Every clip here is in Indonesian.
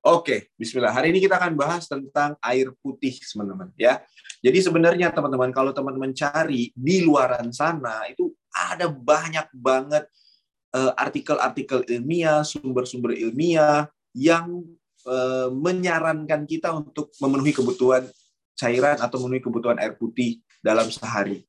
Oke, Bismillah. Hari ini kita akan bahas tentang air putih, teman-teman. Ya, jadi sebenarnya teman-teman, kalau teman-teman cari di luaran sana itu ada banyak banget uh, artikel-artikel ilmiah, sumber-sumber ilmiah yang uh, menyarankan kita untuk memenuhi kebutuhan cairan atau memenuhi kebutuhan air putih dalam sehari.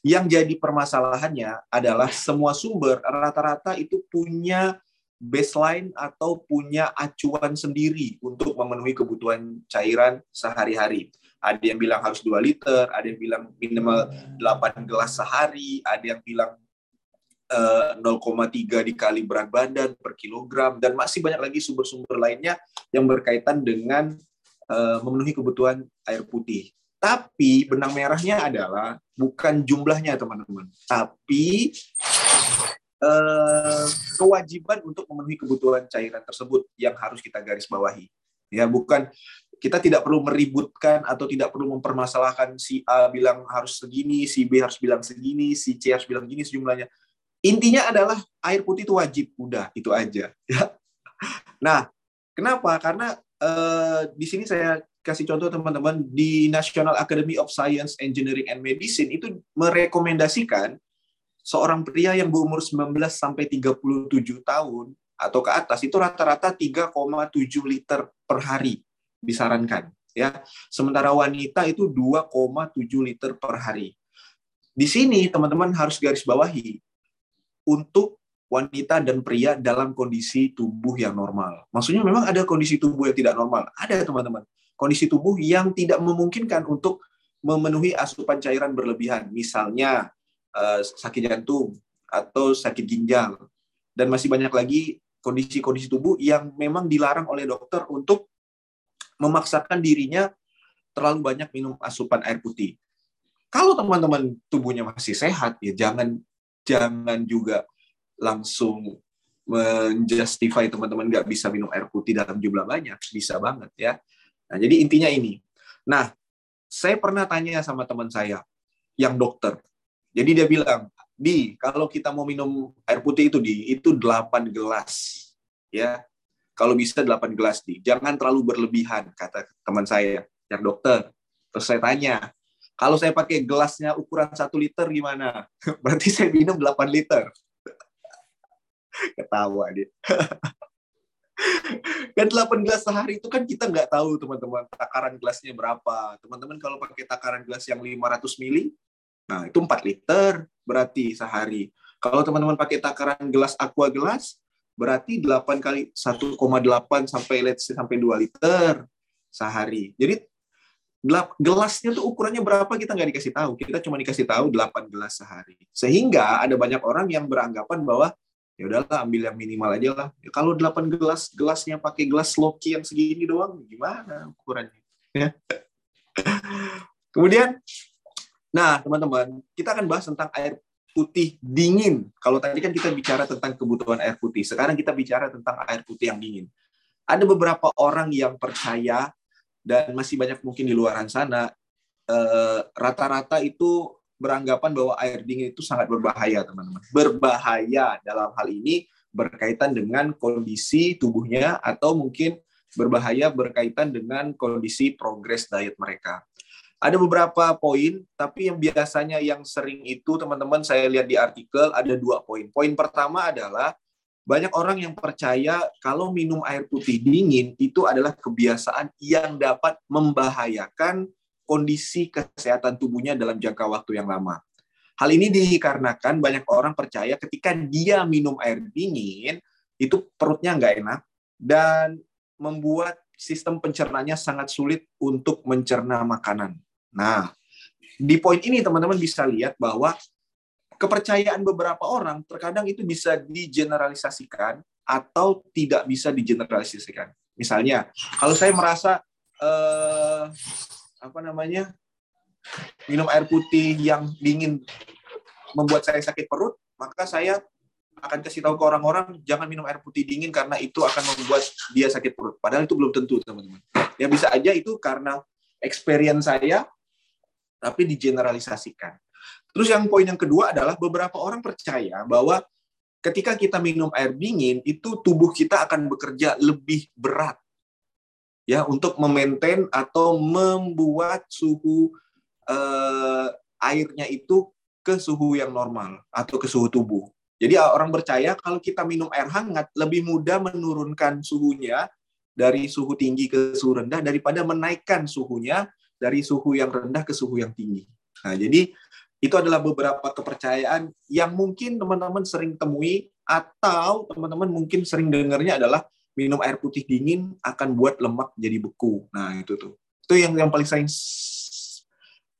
Yang jadi permasalahannya adalah semua sumber rata-rata itu punya baseline atau punya acuan sendiri untuk memenuhi kebutuhan cairan sehari-hari. Ada yang bilang harus 2 liter, ada yang bilang minimal 8 gelas sehari, ada yang bilang uh, eh, 0,3 dikali berat badan per kilogram, dan masih banyak lagi sumber-sumber lainnya yang berkaitan dengan uh, memenuhi kebutuhan air putih. Tapi benang merahnya adalah bukan jumlahnya teman-teman, tapi eh, kewajiban untuk memenuhi kebutuhan cairan tersebut yang harus kita garis bawahi. Ya, bukan kita tidak perlu meributkan atau tidak perlu mempermasalahkan si A bilang harus segini, si B harus bilang segini, si C harus bilang gini sejumlahnya. Intinya adalah air putih itu wajib, udah itu aja. Ya. Nah, kenapa? Karena eh, di sini saya kasih contoh teman-teman di National Academy of Science, Engineering and Medicine itu merekomendasikan seorang pria yang berumur 19 sampai 37 tahun atau ke atas itu rata-rata 3,7 liter per hari disarankan ya. Sementara wanita itu 2,7 liter per hari. Di sini teman-teman harus garis bawahi untuk wanita dan pria dalam kondisi tubuh yang normal. Maksudnya memang ada kondisi tubuh yang tidak normal. Ada teman-teman kondisi tubuh yang tidak memungkinkan untuk memenuhi asupan cairan berlebihan. Misalnya uh, sakit jantung atau sakit ginjal. Dan masih banyak lagi kondisi-kondisi tubuh yang memang dilarang oleh dokter untuk memaksakan dirinya terlalu banyak minum asupan air putih. Kalau teman-teman tubuhnya masih sehat, ya jangan jangan juga langsung menjustify teman-teman nggak bisa minum air putih dalam jumlah banyak, bisa banget ya. Nah, jadi intinya ini. Nah, saya pernah tanya sama teman saya yang dokter. Jadi dia bilang, "Di, kalau kita mau minum air putih itu di, itu 8 gelas." Ya. Kalau bisa 8 gelas di. Jangan terlalu berlebihan kata teman saya yang dokter. Terus saya tanya, kalau saya pakai gelasnya ukuran 1 liter gimana? Berarti saya minum 8 liter. Ketawa dia. kan 8 gelas sehari itu kan kita nggak tahu teman-teman takaran gelasnya berapa. Teman-teman kalau pakai takaran gelas yang 500 mili, nah itu 4 liter berarti sehari. Kalau teman-teman pakai takaran gelas aqua gelas, berarti 8 kali 1,8 sampai let's say, sampai 2 liter sehari. Jadi gelasnya tuh ukurannya berapa kita nggak dikasih tahu. Kita cuma dikasih tahu 8 gelas sehari. Sehingga ada banyak orang yang beranggapan bahwa ya udahlah ambil yang minimal aja lah. Ya, kalau 8 gelas, gelasnya pakai gelas Loki yang segini doang, gimana ukurannya? Ya. Kemudian, nah teman-teman, kita akan bahas tentang air putih dingin. Kalau tadi kan kita bicara tentang kebutuhan air putih, sekarang kita bicara tentang air putih yang dingin. Ada beberapa orang yang percaya dan masih banyak mungkin di luaran sana eh, rata-rata itu beranggapan bahwa air dingin itu sangat berbahaya, teman-teman. Berbahaya dalam hal ini berkaitan dengan kondisi tubuhnya atau mungkin berbahaya berkaitan dengan kondisi progres diet mereka. Ada beberapa poin, tapi yang biasanya yang sering itu teman-teman saya lihat di artikel ada dua poin. Poin pertama adalah banyak orang yang percaya kalau minum air putih dingin itu adalah kebiasaan yang dapat membahayakan kondisi kesehatan tubuhnya dalam jangka waktu yang lama. Hal ini dikarenakan banyak orang percaya ketika dia minum air dingin, itu perutnya nggak enak dan membuat sistem pencernanya sangat sulit untuk mencerna makanan. Nah, di poin ini teman-teman bisa lihat bahwa kepercayaan beberapa orang terkadang itu bisa digeneralisasikan atau tidak bisa digeneralisasikan. Misalnya, kalau saya merasa eh, apa namanya minum air putih yang dingin membuat saya sakit perut, maka saya akan kasih tahu ke orang-orang jangan minum air putih dingin karena itu akan membuat dia sakit perut. Padahal itu belum tentu, teman-teman. Ya bisa aja itu karena experience saya, tapi digeneralisasikan. Terus yang poin yang kedua adalah beberapa orang percaya bahwa ketika kita minum air dingin, itu tubuh kita akan bekerja lebih berat ya untuk memaintain atau membuat suhu uh, airnya itu ke suhu yang normal atau ke suhu tubuh. Jadi orang percaya kalau kita minum air hangat lebih mudah menurunkan suhunya dari suhu tinggi ke suhu rendah daripada menaikkan suhunya dari suhu yang rendah ke suhu yang tinggi. Nah, jadi itu adalah beberapa kepercayaan yang mungkin teman-teman sering temui atau teman-teman mungkin sering dengarnya adalah minum air putih dingin akan buat lemak jadi beku. Nah, itu tuh. Itu yang yang paling sering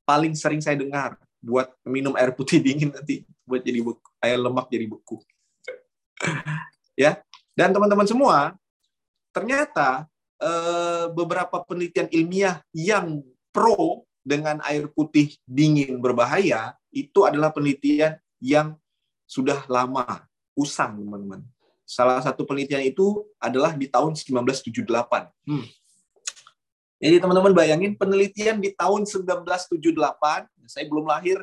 paling sering saya dengar buat minum air putih dingin nanti buat jadi beku, air lemak jadi beku. ya. Dan teman-teman semua, ternyata eh, beberapa penelitian ilmiah yang pro dengan air putih dingin berbahaya itu adalah penelitian yang sudah lama, usang teman-teman. Salah satu penelitian itu adalah di tahun 1978. Hmm. Jadi teman-teman bayangin penelitian di tahun 1978, saya belum lahir,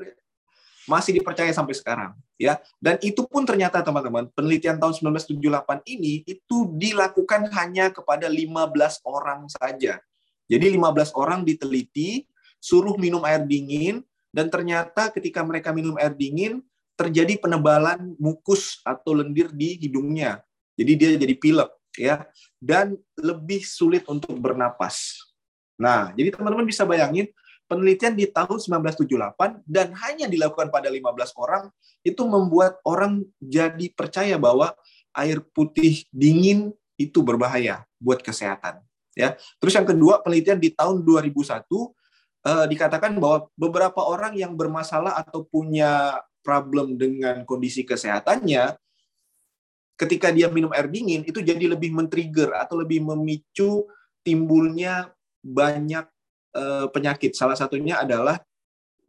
masih dipercaya sampai sekarang, ya. Dan itu pun ternyata teman-teman, penelitian tahun 1978 ini itu dilakukan hanya kepada 15 orang saja. Jadi 15 orang diteliti, suruh minum air dingin, dan ternyata ketika mereka minum air dingin, terjadi penebalan mukus atau lendir di hidungnya. Jadi dia jadi pilek, ya. Dan lebih sulit untuk bernapas. Nah, jadi teman-teman bisa bayangin penelitian di tahun 1978 dan hanya dilakukan pada 15 orang itu membuat orang jadi percaya bahwa air putih dingin itu berbahaya buat kesehatan. Ya. Terus yang kedua, penelitian di tahun 2001 eh, dikatakan bahwa beberapa orang yang bermasalah atau punya problem dengan kondisi kesehatannya ketika dia minum air dingin itu jadi lebih men-trigger atau lebih memicu timbulnya banyak uh, penyakit. Salah satunya adalah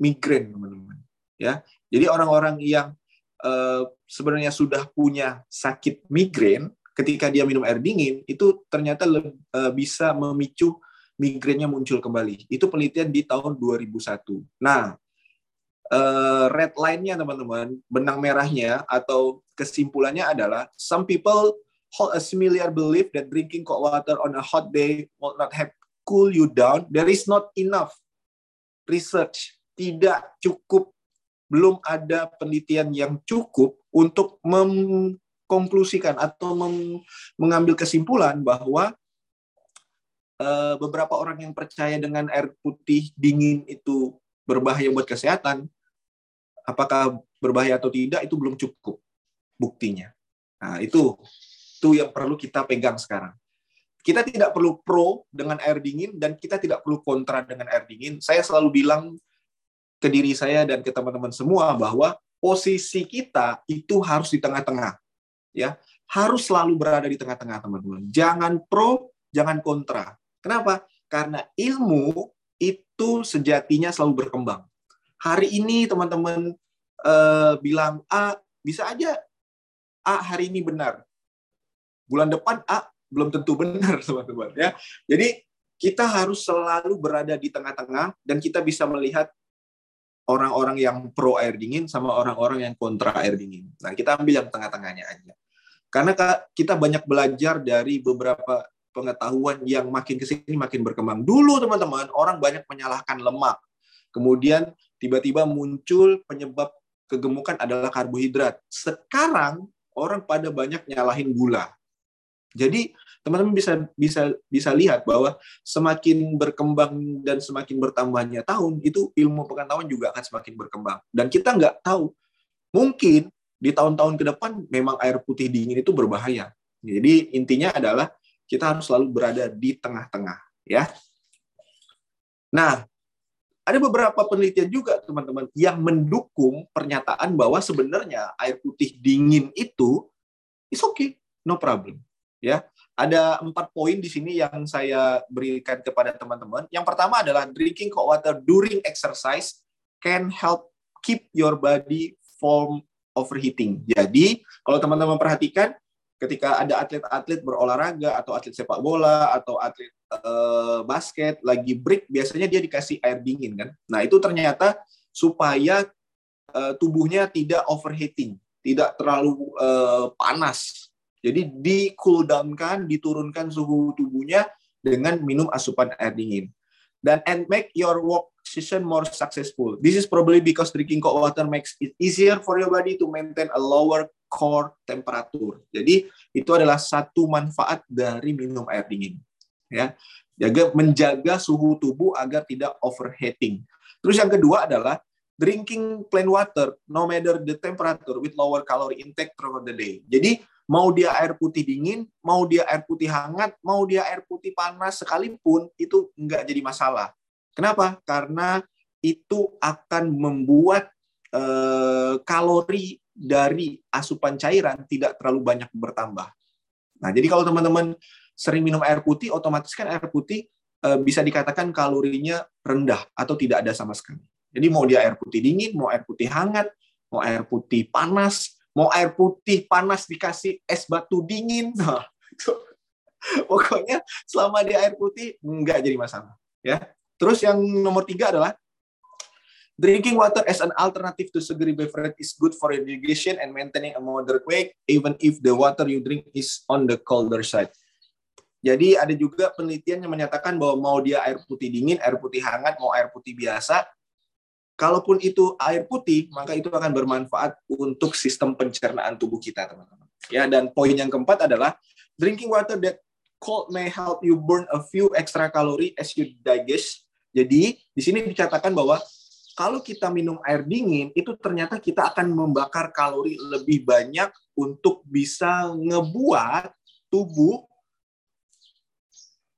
migrain, teman-teman. Ya, jadi orang-orang yang uh, sebenarnya sudah punya sakit migrain, ketika dia minum air dingin, itu ternyata uh, bisa memicu migrainnya muncul kembali. Itu penelitian di tahun 2001. Nah, uh, red line-nya teman-teman, benang merahnya atau kesimpulannya adalah some people hold a similar belief that drinking cold water on a hot day will not have cool you down, there is not enough research. Tidak cukup, belum ada penelitian yang cukup untuk mengkonklusikan atau mem mengambil kesimpulan bahwa uh, beberapa orang yang percaya dengan air putih dingin itu berbahaya buat kesehatan, apakah berbahaya atau tidak itu belum cukup buktinya. Nah, itu itu yang perlu kita pegang sekarang. Kita tidak perlu pro dengan air dingin dan kita tidak perlu kontra dengan air dingin. Saya selalu bilang ke diri saya dan ke teman-teman semua bahwa posisi kita itu harus di tengah-tengah. Ya, harus selalu berada di tengah-tengah, teman-teman. Jangan pro, jangan kontra. Kenapa? Karena ilmu itu sejatinya selalu berkembang. Hari ini teman-teman uh, bilang A, bisa aja A hari ini benar. Bulan depan A belum tentu benar teman-teman ya. Jadi kita harus selalu berada di tengah-tengah dan kita bisa melihat orang-orang yang pro air dingin sama orang-orang yang kontra air dingin. Nah, kita ambil yang tengah-tengahnya aja. Karena kita banyak belajar dari beberapa pengetahuan yang makin ke sini makin berkembang. Dulu teman-teman, orang banyak menyalahkan lemak. Kemudian tiba-tiba muncul penyebab kegemukan adalah karbohidrat. Sekarang orang pada banyak nyalahin gula. Jadi teman-teman bisa bisa bisa lihat bahwa semakin berkembang dan semakin bertambahnya tahun itu ilmu pengetahuan juga akan semakin berkembang dan kita nggak tahu mungkin di tahun-tahun ke depan memang air putih dingin itu berbahaya. Jadi intinya adalah kita harus selalu berada di tengah-tengah ya. Nah, ada beberapa penelitian juga teman-teman yang mendukung pernyataan bahwa sebenarnya air putih dingin itu is okay, no problem ya. Ada empat poin di sini yang saya berikan kepada teman-teman. Yang pertama adalah drinking cold water during exercise can help keep your body from overheating. Jadi, kalau teman-teman perhatikan, ketika ada atlet-atlet berolahraga atau atlet sepak bola atau atlet uh, basket lagi break, biasanya dia dikasih air dingin kan. Nah, itu ternyata supaya uh, tubuhnya tidak overheating, tidak terlalu uh, panas jadi di cool down kan, diturunkan suhu tubuhnya dengan minum asupan air dingin. Dan and make your work session more successful. This is probably because drinking cold water makes it easier for your body to maintain a lower core temperature. Jadi itu adalah satu manfaat dari minum air dingin. Ya, jaga menjaga suhu tubuh agar tidak overheating. Terus yang kedua adalah drinking plain water no matter the temperature with lower calorie intake throughout the day. Jadi mau dia air putih dingin, mau dia air putih hangat, mau dia air putih panas sekalipun itu enggak jadi masalah. Kenapa? Karena itu akan membuat eh, kalori dari asupan cairan tidak terlalu banyak bertambah. Nah, jadi kalau teman-teman sering minum air putih, otomatis kan air putih eh, bisa dikatakan kalorinya rendah atau tidak ada sama sekali. Jadi mau dia air putih dingin, mau air putih hangat, mau air putih panas, mau air putih panas dikasih es batu dingin nah, pokoknya selama di air putih nggak jadi masalah ya terus yang nomor tiga adalah Drinking water as an alternative to sugary beverage is good for irrigation and maintaining a moderate weight, even if the water you drink is on the colder side. Jadi ada juga penelitian yang menyatakan bahwa mau dia air putih dingin, air putih hangat, mau air putih biasa, Kalaupun itu air putih, maka itu akan bermanfaat untuk sistem pencernaan tubuh kita, teman-teman. Ya, dan poin yang keempat adalah drinking water that cold may help you burn a few extra calorie as you digest. Jadi, di sini dikatakan bahwa kalau kita minum air dingin, itu ternyata kita akan membakar kalori lebih banyak untuk bisa ngebuat tubuh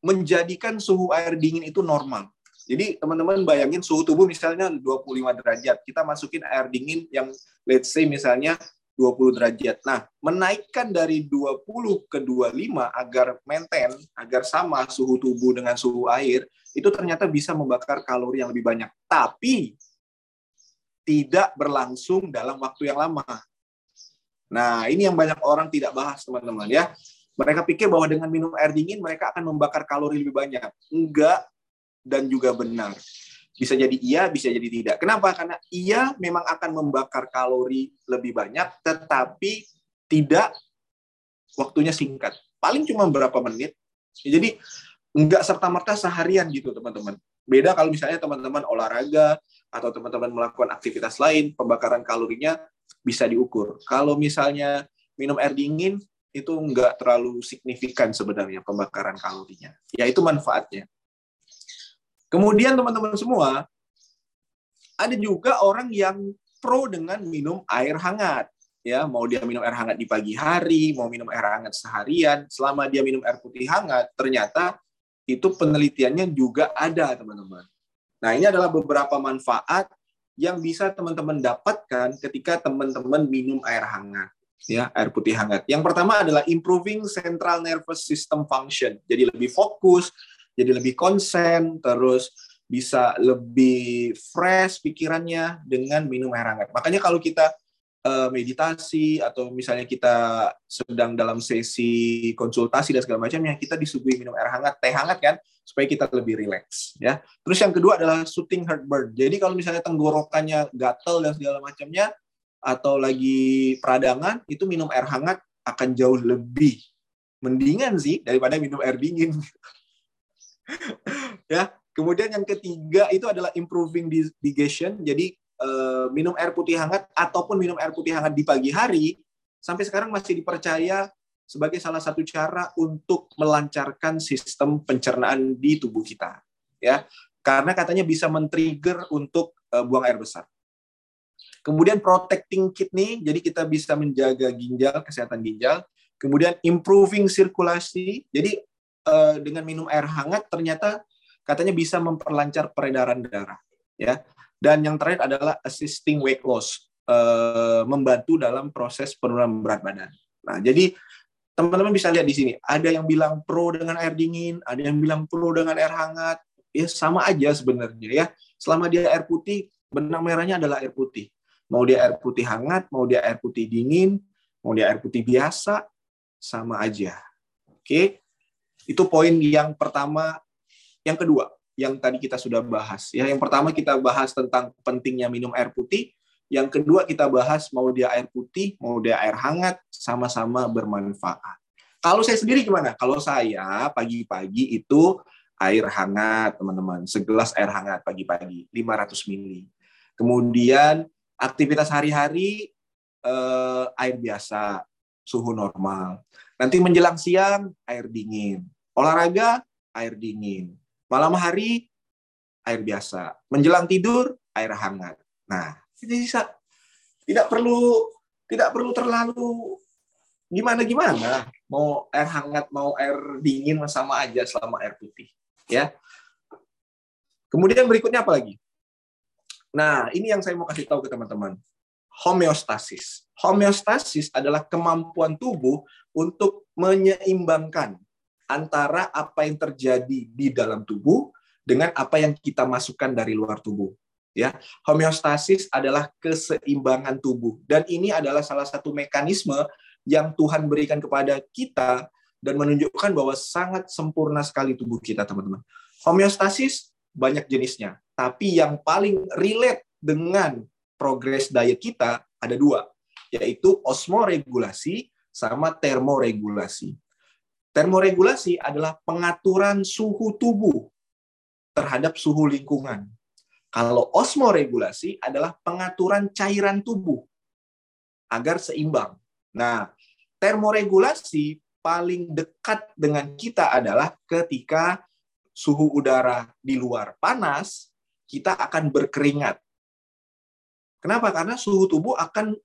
menjadikan suhu air dingin itu normal. Jadi teman-teman bayangin suhu tubuh misalnya 25 derajat, kita masukin air dingin yang let's say misalnya 20 derajat. Nah, menaikkan dari 20 ke 25 agar maintain, agar sama suhu tubuh dengan suhu air, itu ternyata bisa membakar kalori yang lebih banyak. Tapi tidak berlangsung dalam waktu yang lama. Nah, ini yang banyak orang tidak bahas, teman-teman ya. Mereka pikir bahwa dengan minum air dingin mereka akan membakar kalori lebih banyak. Enggak, dan juga benar. Bisa jadi iya, bisa jadi tidak. Kenapa? Karena iya memang akan membakar kalori lebih banyak, tetapi tidak waktunya singkat. Paling cuma berapa menit. Jadi nggak serta-merta seharian gitu, teman-teman. Beda kalau misalnya teman-teman olahraga atau teman-teman melakukan aktivitas lain, pembakaran kalorinya bisa diukur. Kalau misalnya minum air dingin, itu nggak terlalu signifikan sebenarnya pembakaran kalorinya. Ya itu manfaatnya. Kemudian teman-teman semua, ada juga orang yang pro dengan minum air hangat. Ya, mau dia minum air hangat di pagi hari, mau minum air hangat seharian, selama dia minum air putih hangat, ternyata itu penelitiannya juga ada, teman-teman. Nah, ini adalah beberapa manfaat yang bisa teman-teman dapatkan ketika teman-teman minum air hangat ya air putih hangat. Yang pertama adalah improving central nervous system function. Jadi lebih fokus, jadi lebih konsen, terus bisa lebih fresh pikirannya dengan minum air hangat. Makanya kalau kita uh, meditasi atau misalnya kita sedang dalam sesi konsultasi dan segala macamnya, kita disuguhi minum air hangat, teh hangat kan, supaya kita lebih rileks ya. Terus yang kedua adalah shooting heartburn. Jadi kalau misalnya tenggorokannya gatel dan segala macamnya atau lagi peradangan, itu minum air hangat akan jauh lebih mendingan sih daripada minum air dingin. ya. Kemudian yang ketiga itu adalah improving digestion. Jadi uh, minum air putih hangat ataupun minum air putih hangat di pagi hari sampai sekarang masih dipercaya sebagai salah satu cara untuk melancarkan sistem pencernaan di tubuh kita. Ya. Karena katanya bisa men-trigger untuk uh, buang air besar. Kemudian protecting kidney, jadi kita bisa menjaga ginjal, kesehatan ginjal. Kemudian improving sirkulasi, jadi uh, dengan minum air hangat ternyata katanya bisa memperlancar peredaran darah ya. Dan yang terakhir adalah assisting weight loss uh, membantu dalam proses penurunan berat badan. Nah jadi teman-teman bisa lihat di sini ada yang bilang pro dengan air dingin ada yang bilang pro dengan air hangat. Ya sama aja sebenarnya ya. Selama dia air putih benang merahnya adalah air putih. Mau dia air putih hangat mau dia air putih dingin mau dia air putih biasa sama aja. Oke itu poin yang pertama, yang kedua, yang tadi kita sudah bahas. Ya, yang pertama kita bahas tentang pentingnya minum air putih. Yang kedua kita bahas mau dia air putih, mau dia air hangat, sama-sama bermanfaat. Kalau saya sendiri gimana? Kalau saya pagi-pagi itu air hangat, teman-teman. Segelas air hangat pagi-pagi, 500 ml. Kemudian aktivitas hari-hari eh, air biasa, suhu normal. Nanti menjelang siang air dingin. Olahraga air dingin. Malam hari air biasa. Menjelang tidur air hangat. Nah, tidak perlu tidak perlu terlalu gimana gimana. Mau air hangat, mau air dingin sama aja selama air putih, ya. Kemudian berikutnya apa lagi? Nah, ini yang saya mau kasih tahu ke teman-teman. Homeostasis. Homeostasis adalah kemampuan tubuh untuk menyeimbangkan antara apa yang terjadi di dalam tubuh dengan apa yang kita masukkan dari luar tubuh. Ya, homeostasis adalah keseimbangan tubuh dan ini adalah salah satu mekanisme yang Tuhan berikan kepada kita dan menunjukkan bahwa sangat sempurna sekali tubuh kita, teman-teman. Homeostasis banyak jenisnya, tapi yang paling relate dengan progres diet kita ada dua, yaitu osmoregulasi sama termoregulasi. Termoregulasi adalah pengaturan suhu tubuh terhadap suhu lingkungan. Kalau osmoregulasi adalah pengaturan cairan tubuh agar seimbang. Nah, termoregulasi paling dekat dengan kita adalah ketika suhu udara di luar panas, kita akan berkeringat. Kenapa? Karena suhu tubuh akan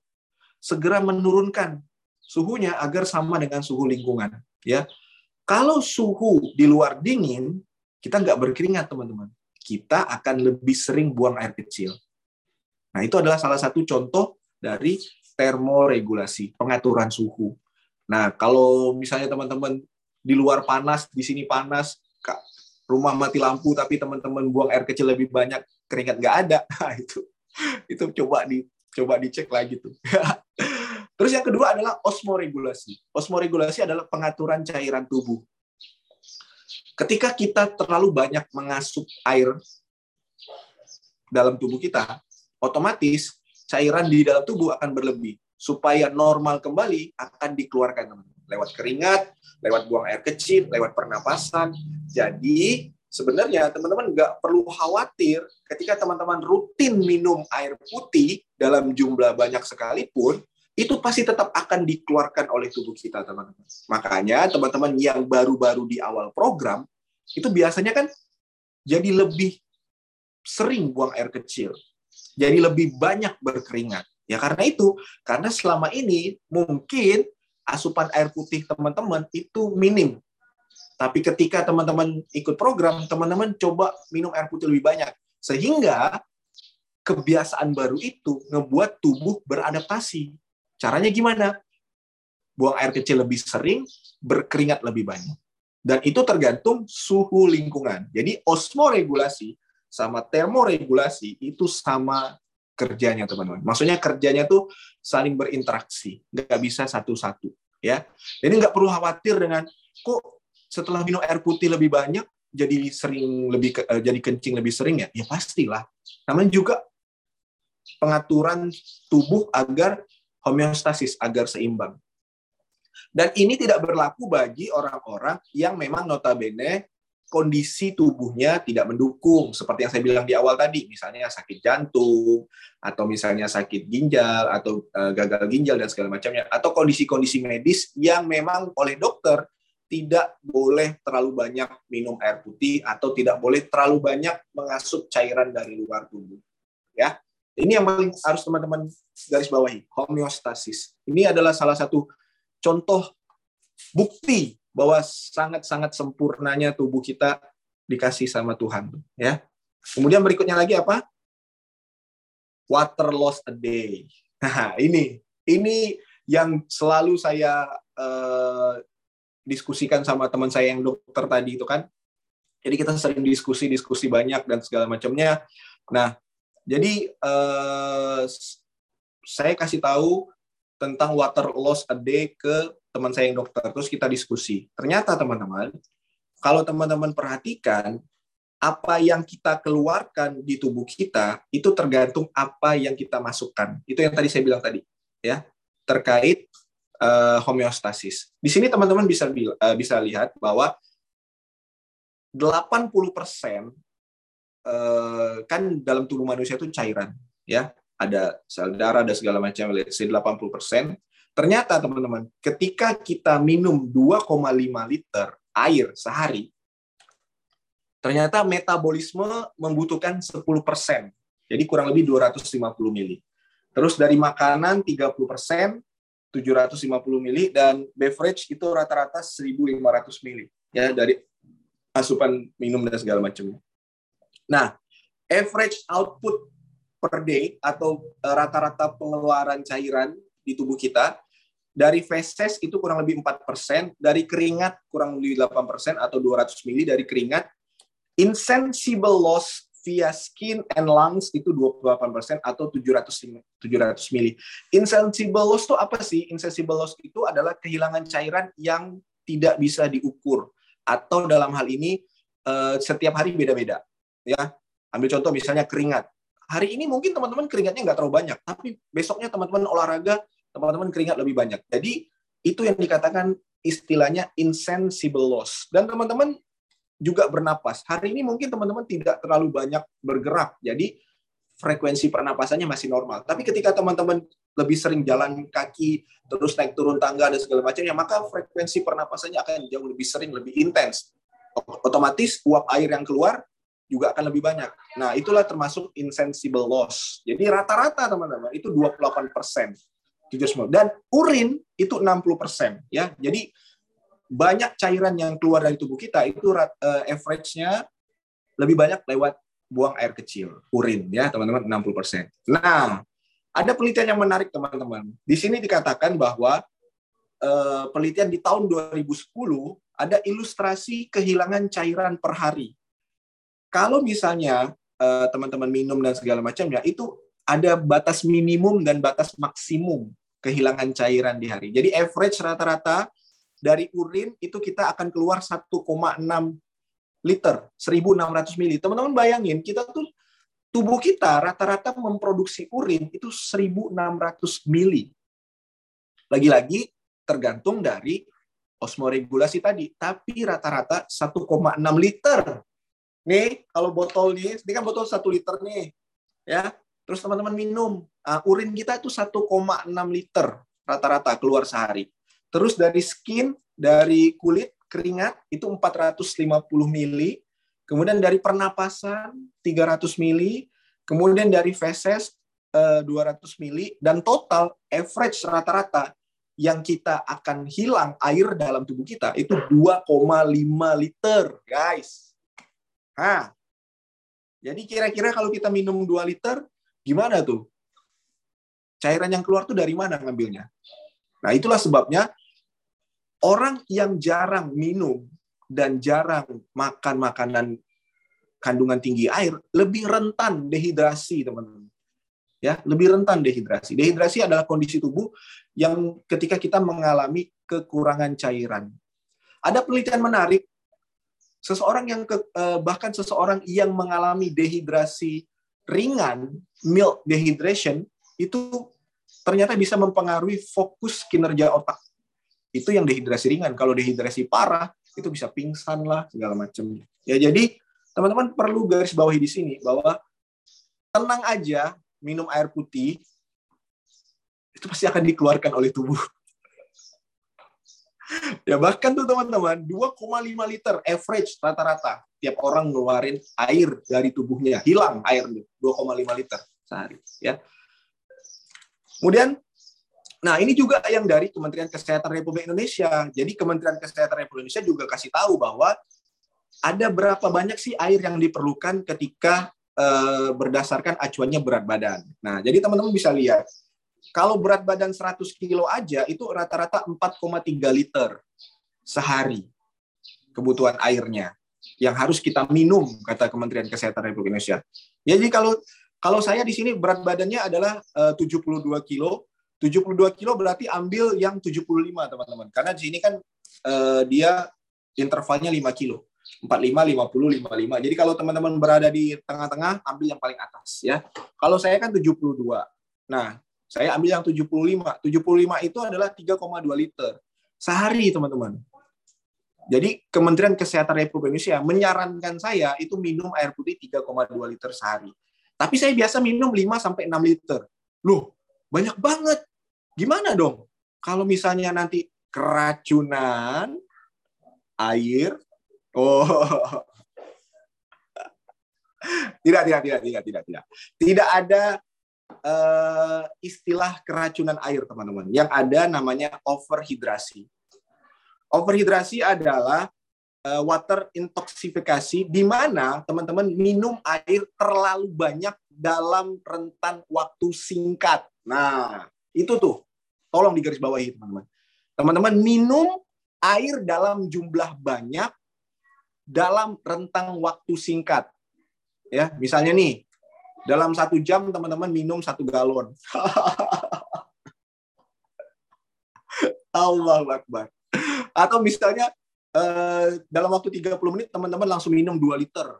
segera menurunkan suhunya agar sama dengan suhu lingkungan. Ya, kalau suhu di luar dingin, kita nggak berkeringat, teman-teman kita akan lebih sering buang air kecil. Nah, itu adalah salah satu contoh dari termoregulasi, pengaturan suhu. Nah, kalau misalnya teman-teman di luar panas, di sini panas, rumah mati lampu, tapi teman-teman buang air kecil lebih banyak, keringat nggak ada. Nah, itu itu coba di coba dicek lagi tuh. Terus yang kedua adalah osmoregulasi. Osmoregulasi adalah pengaturan cairan tubuh. Ketika kita terlalu banyak mengasup air dalam tubuh kita, otomatis cairan di dalam tubuh akan berlebih. Supaya normal kembali akan dikeluarkan lewat keringat, lewat buang air kecil, lewat pernapasan. Jadi sebenarnya teman-teman nggak perlu khawatir ketika teman-teman rutin minum air putih dalam jumlah banyak sekalipun, itu pasti tetap akan dikeluarkan oleh tubuh kita, teman-teman. Makanya teman-teman yang baru-baru di awal program, itu biasanya kan jadi lebih sering buang air kecil. Jadi lebih banyak berkeringat. Ya karena itu, karena selama ini mungkin asupan air putih teman-teman itu minim. Tapi ketika teman-teman ikut program, teman-teman coba minum air putih lebih banyak. Sehingga kebiasaan baru itu ngebuat tubuh beradaptasi Caranya gimana? Buang air kecil lebih sering, berkeringat lebih banyak. Dan itu tergantung suhu lingkungan. Jadi osmoregulasi sama termoregulasi itu sama kerjanya teman-teman. Maksudnya kerjanya tuh saling berinteraksi, nggak bisa satu-satu. Ya, jadi nggak perlu khawatir dengan kok setelah minum air putih lebih banyak jadi sering lebih uh, jadi kencing lebih sering ya? Ya pastilah. Namanya juga pengaturan tubuh agar homeostasis agar seimbang. Dan ini tidak berlaku bagi orang-orang yang memang notabene kondisi tubuhnya tidak mendukung. Seperti yang saya bilang di awal tadi misalnya sakit jantung atau misalnya sakit ginjal atau uh, gagal ginjal dan segala macamnya. Atau kondisi-kondisi medis yang memang oleh dokter tidak boleh terlalu banyak minum air putih atau tidak boleh terlalu banyak mengasup cairan dari luar tubuh. Ya ini yang paling harus teman-teman garis bawahi, homeostasis. Ini adalah salah satu contoh bukti bahwa sangat-sangat sempurnanya tubuh kita dikasih sama Tuhan, ya. Kemudian berikutnya lagi apa? Water loss a day. Nah, ini ini yang selalu saya uh, diskusikan sama teman saya yang dokter tadi itu kan. Jadi kita sering diskusi-diskusi banyak dan segala macamnya. Nah, jadi uh, saya kasih tahu tentang water loss a day ke teman saya yang dokter. Terus kita diskusi. Ternyata teman-teman, kalau teman-teman perhatikan, apa yang kita keluarkan di tubuh kita itu tergantung apa yang kita masukkan. Itu yang tadi saya bilang tadi, ya terkait uh, homeostasis. Di sini teman-teman bisa uh, bisa lihat bahwa 80% uh, kan dalam tubuh manusia itu cairan, ya. Ada sel darah, ada segala macam, let's say 80%. Ternyata teman-teman, ketika kita minum 2,5 liter air sehari, ternyata metabolisme membutuhkan 10%. Jadi kurang lebih 250 mili. Terus dari makanan 30%, 750 mili dan beverage itu rata-rata 1500 mili ya dari asupan minum dan segala macam. Nah, average output per day atau eh, rata-rata pengeluaran cairan di tubuh kita dari feses itu kurang lebih 4%, dari keringat kurang lebih 8% atau 200 mili dari keringat. Insensible loss via skin and lungs itu 28% atau 700 700 mili. Insensible loss itu apa sih? Insensible loss itu adalah kehilangan cairan yang tidak bisa diukur atau dalam hal ini uh, setiap hari beda-beda ya. Ambil contoh misalnya keringat. Hari ini mungkin teman-teman keringatnya nggak terlalu banyak tapi besoknya teman-teman olahraga teman-teman keringat lebih banyak. Jadi itu yang dikatakan istilahnya insensible loss. Dan teman-teman juga bernapas. Hari ini mungkin teman-teman tidak terlalu banyak bergerak jadi frekuensi pernapasannya masih normal. Tapi ketika teman-teman lebih sering jalan kaki terus naik turun tangga dan segala macamnya, maka frekuensi pernapasannya akan jauh lebih sering, lebih intens. Otomatis uap air yang keluar juga akan lebih banyak. Nah, itulah termasuk insensible loss. Jadi rata-rata teman-teman itu 28 persen. Dan urin itu 60 persen. Ya, jadi banyak cairan yang keluar dari tubuh kita itu uh, average-nya lebih banyak lewat buang air kecil, urin ya teman-teman 60 persen. Nah, ada penelitian yang menarik teman-teman. Di sini dikatakan bahwa uh, penelitian di tahun 2010 ada ilustrasi kehilangan cairan per hari. Kalau misalnya uh, teman-teman minum dan segala macamnya itu ada batas minimum dan batas maksimum kehilangan cairan di hari. Jadi average rata-rata dari urin itu kita akan keluar 1,6 liter, 1.600 mili. Teman-teman bayangin, kita tuh tubuh kita rata-rata memproduksi urin itu 1.600 mili. Lagi-lagi tergantung dari osmoregulasi tadi, tapi rata-rata 1,6 liter. Nih, kalau botol ini, ini kan botol 1 liter nih. Ya, terus teman-teman minum. Uh, urin kita itu 1,6 liter rata-rata keluar sehari. Terus dari skin, dari kulit, keringat itu 450 mili, Kemudian dari pernapasan 300 mili, kemudian dari feses 200 eh, mili, dan total average rata-rata yang kita akan hilang air dalam tubuh kita itu 2,5 liter, guys. Hah. Jadi kira-kira kalau kita minum 2 liter, gimana tuh? Cairan yang keluar tuh dari mana ngambilnya? Nah, itulah sebabnya orang yang jarang minum dan jarang makan makanan kandungan tinggi air lebih rentan dehidrasi, teman-teman. Ya, lebih rentan dehidrasi. Dehidrasi adalah kondisi tubuh yang ketika kita mengalami kekurangan cairan. Ada penelitian menarik seseorang yang ke, eh, bahkan seseorang yang mengalami dehidrasi ringan, milk dehydration itu ternyata bisa mempengaruhi fokus kinerja otak. Itu yang dehidrasi ringan. Kalau dehidrasi parah, itu bisa pingsan lah segala macam. Ya jadi teman-teman perlu garis bawahi di sini bahwa tenang aja minum air putih itu pasti akan dikeluarkan oleh tubuh. Ya bahkan tuh teman-teman 2,5 liter average rata-rata tiap orang ngeluarin air dari tubuhnya hilang air 2,5 liter sehari ya. Kemudian Nah, ini juga yang dari Kementerian Kesehatan Republik Indonesia. Jadi Kementerian Kesehatan Republik Indonesia juga kasih tahu bahwa ada berapa banyak sih air yang diperlukan ketika uh, berdasarkan acuannya berat badan. Nah, jadi teman-teman bisa lihat, kalau berat badan 100 kilo aja itu rata-rata 4,3 liter sehari kebutuhan airnya yang harus kita minum kata Kementerian Kesehatan Republik Indonesia. Jadi kalau kalau saya di sini berat badannya adalah eh, uh, 72 kilo, 72 kilo berarti ambil yang 75 teman-teman. Karena di sini kan uh, dia intervalnya 5 kilo. 45, 50, 55. Jadi kalau teman-teman berada di tengah-tengah, ambil yang paling atas ya. Kalau saya kan 72. Nah, Saya ambil yang 75. 75 itu adalah 3,2 liter sehari, teman-teman. Jadi Kementerian Kesehatan Republik Indonesia menyarankan saya itu minum air putih 3,2 liter sehari. Tapi saya biasa minum 5 sampai 6 liter. Loh, banyak banget. Gimana dong? Kalau misalnya nanti keracunan air, oh. tidak, tidak, tidak, tidak, tidak, tidak. Tidak ada uh, istilah keracunan air, teman-teman. Yang ada namanya overhidrasi. Overhidrasi adalah uh, water intoxifikasi di mana teman-teman minum air terlalu banyak dalam rentan waktu singkat. Nah, itu tuh tolong digarisbawahi teman-teman. Teman-teman minum air dalam jumlah banyak dalam rentang waktu singkat. Ya, misalnya nih, dalam satu jam teman-teman minum satu galon. Allah Akbar. Atau misalnya eh, dalam waktu 30 menit teman-teman langsung minum 2 liter.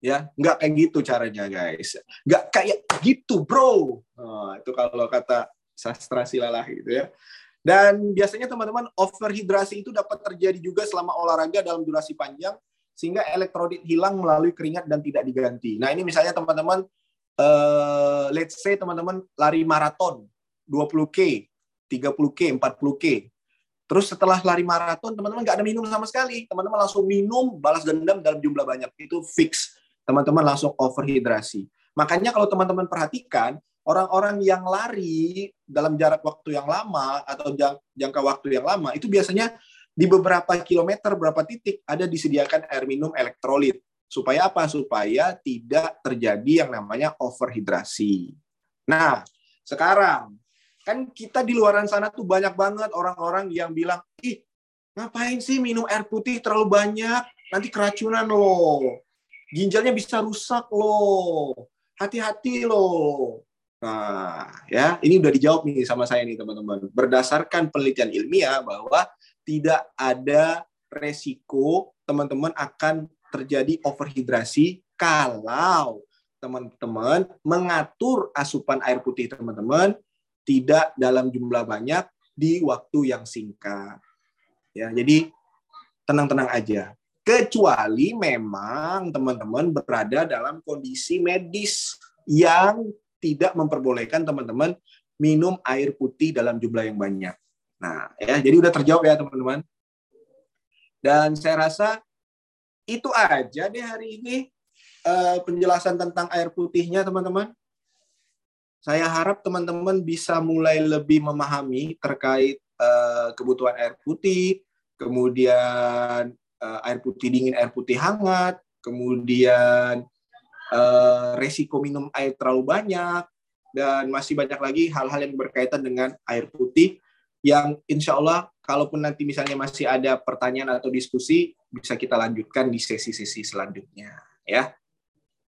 Ya, nggak kayak gitu caranya guys. Nggak kayak gitu bro. Nah, itu kalau kata sastra silalah gitu ya. Dan biasanya teman-teman overhidrasi itu dapat terjadi juga selama olahraga dalam durasi panjang sehingga elektrolit hilang melalui keringat dan tidak diganti. Nah, ini misalnya teman-teman uh, let's say teman-teman lari maraton 20K, 30K, 40K. Terus setelah lari maraton, teman-teman nggak ada minum sama sekali. Teman-teman langsung minum, balas dendam dalam jumlah banyak. Itu fix. Teman-teman langsung overhidrasi. Makanya kalau teman-teman perhatikan, orang-orang yang lari dalam jarak waktu yang lama atau jangka waktu yang lama, itu biasanya di beberapa kilometer, beberapa titik ada disediakan air minum elektrolit. Supaya apa? Supaya tidak terjadi yang namanya overhidrasi. Nah, sekarang Kan kita di luaran sana tuh banyak banget orang-orang yang bilang, ih ngapain sih minum air putih terlalu banyak? Nanti keracunan loh. Ginjalnya bisa rusak loh. Hati-hati loh. Nah, ya, ini udah dijawab nih sama saya nih teman-teman. Berdasarkan penelitian ilmiah bahwa tidak ada resiko teman-teman akan terjadi overhidrasi kalau teman-teman mengatur asupan air putih teman-teman tidak dalam jumlah banyak di waktu yang singkat. Ya, jadi tenang-tenang aja. Kecuali memang teman-teman berada dalam kondisi medis yang tidak memperbolehkan teman-teman minum air putih dalam jumlah yang banyak. Nah, ya, jadi udah terjawab ya teman-teman. Dan saya rasa itu aja deh hari ini uh, penjelasan tentang air putihnya teman-teman. Saya harap teman-teman bisa mulai lebih memahami terkait uh, kebutuhan air putih, kemudian uh, air putih dingin, air putih hangat, kemudian uh, resiko minum air terlalu banyak, dan masih banyak lagi hal-hal yang berkaitan dengan air putih yang insya Allah kalaupun nanti misalnya masih ada pertanyaan atau diskusi bisa kita lanjutkan di sesi-sesi selanjutnya ya.